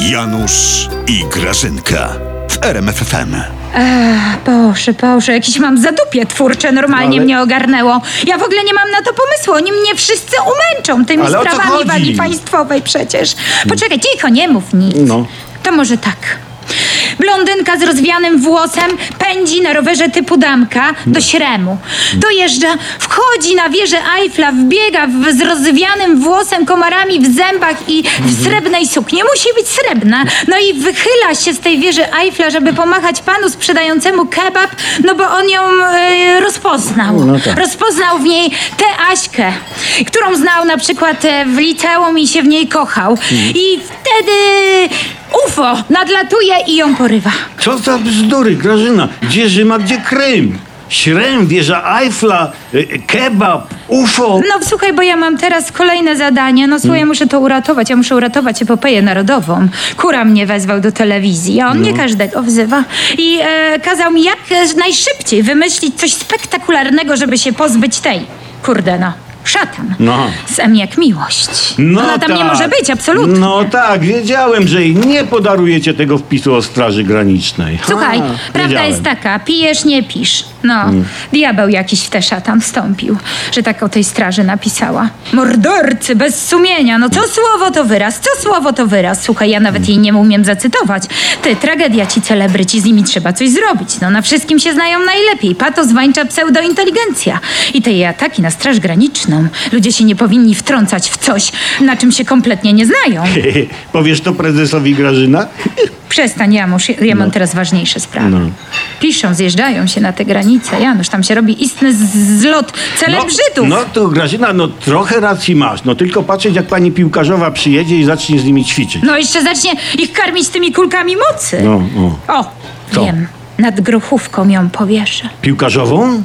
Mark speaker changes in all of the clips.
Speaker 1: Janusz i Grażynka w RMFFM.
Speaker 2: Boże, Boże, jakiś mam zadupie twórcze, normalnie
Speaker 3: Ale-
Speaker 2: mnie ogarnęło. Ja w ogóle nie mam na to pomysłu, oni mnie wszyscy umęczą tymi
Speaker 3: Ale o co
Speaker 2: sprawami
Speaker 3: chodzi?
Speaker 2: wagi państwowej przecież. Poczekaj, cicho, nie mów nic.
Speaker 3: No.
Speaker 2: To może tak. Blondynka z rozwianym włosem pędzi na rowerze typu damka do Śremu. Dojeżdża, wchodzi na wieżę Eiffla, wbiega w, z rozwianym włosem, komarami w zębach i w srebrnej sukni. Musi być srebrna. No i wychyla się z tej wieży Eiffla, żeby pomachać panu sprzedającemu kebab, no bo on ją e, rozpoznał.
Speaker 3: No tak.
Speaker 2: Rozpoznał w niej tę Aśkę, którą znał na przykład e, w liceum i się w niej kochał. I wtedy UFO nadlatuje i ją porywa.
Speaker 3: Co za bzdury, Grażyna? Gdzie Rzym, a gdzie Krym? Śrem, wieża Eiffla, y, kebab, UFO.
Speaker 2: No słuchaj, bo ja mam teraz kolejne zadanie. No słuchaj, ja muszę to uratować. Ja muszę uratować epopeję narodową. Kura mnie wezwał do telewizji, a on nie każdego wzywa. I e, kazał mi jak e, najszybciej wymyślić coś spektakularnego, żeby się pozbyć tej. Kurde no. Szatan.
Speaker 3: No.
Speaker 2: Z M jak miłość. Ona tam nie
Speaker 3: tak.
Speaker 2: może być, absolutnie.
Speaker 3: No tak, wiedziałem, że jej nie podarujecie tego wpisu o Straży Granicznej.
Speaker 2: Słuchaj,
Speaker 3: Ha,
Speaker 2: prawda
Speaker 3: wiedziałem.
Speaker 2: jest taka, pijesz, nie pisz. No, diabeł jakiś w te szatan wstąpił, że tak o tej straży napisała. Mordercy bez sumienia, no co słowo to wyraz, co słowo to wyraz. Słuchaj, ja nawet jej nie umiem zacytować. Ty, tragedia ci celebryci, z nimi trzeba coś zrobić. No na wszystkim się znają najlepiej. Pato zwańcza pseudointeligencja. I te jej ataki na straż graniczną. Ludzie się nie powinni wtrącać w coś, na czym się kompletnie nie znają.
Speaker 3: Powiesz to prezesowi Grażyna?
Speaker 2: Przestań, Janusz, ja mam teraz ważniejsze sprawy.
Speaker 3: No.
Speaker 2: Piszą, zjeżdżają się na te granice. Janusz, tam się robi istny z- zlot celebrzydów.
Speaker 3: No, no to Grażyna, no trochę racji masz. No tylko patrzeć, jak pani piłkarzowa przyjedzie i zacznie z nimi ćwiczyć.
Speaker 2: No jeszcze zacznie ich karmić tymi kulkami mocy.
Speaker 3: No, o.
Speaker 2: O,
Speaker 3: Co?
Speaker 2: wiem. Nad grochówką ją powieszę.
Speaker 3: Piłkarzową?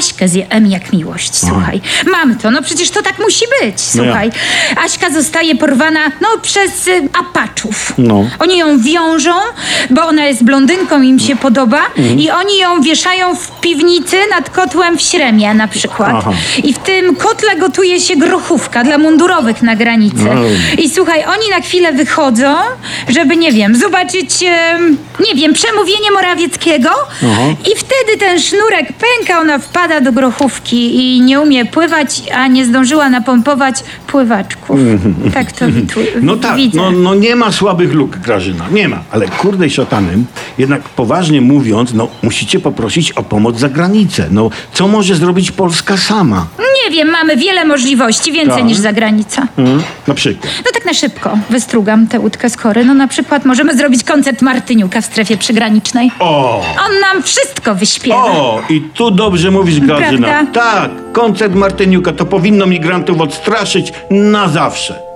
Speaker 2: Aśkę z M jak miłość, słuchaj. Mam to, no przecież to tak musi być,
Speaker 3: No
Speaker 2: słuchaj. Aśka zostaje porwana, no, przez y, apaczów.
Speaker 3: No.
Speaker 2: Oni ją wiążą, bo ona jest blondynką, im się podoba
Speaker 3: Mhm.
Speaker 2: i oni ją wieszają w piwnicy nad kotłem w Śremie na przykład.
Speaker 3: Aha.
Speaker 2: I w tym kotle gotuje się grochówka dla mundurowych na granicy.
Speaker 3: No.
Speaker 2: I słuchaj, oni na chwilę wychodzą, żeby, nie wiem, zobaczyć, em, nie wiem, przemówienie Morawieckiego i wtedy ten sznurek pęka, ona wpada do grochówki i nie umie pływać, a nie zdążyła napompować pływaczków. Tak to
Speaker 3: No tak,
Speaker 2: widzę.
Speaker 3: no, no nie ma słabych luk, Grażyna, nie ma. Ale kurde szatanem, jednak poważnie mówiąc, no musicie poprosić o pomoc za granicę. No co może zrobić Polska sama?
Speaker 2: Nie wiem, mamy wiele możliwości, więcej
Speaker 3: Tak.
Speaker 2: niż za granica.
Speaker 3: Hmm? Na przykład.
Speaker 2: No tak na szybko wystrugam tę łódkę z kory. No na przykład możemy zrobić koncert Martyniuka w strefie przygranicznej.
Speaker 3: O!
Speaker 2: On nam wszystko wyśpiewa.
Speaker 3: O! I tu dobrze mówisz, Grażyna.
Speaker 2: Prawda?
Speaker 3: Tak, koncert Martyniuka to powinno migrantów odstraszyć na zawsze.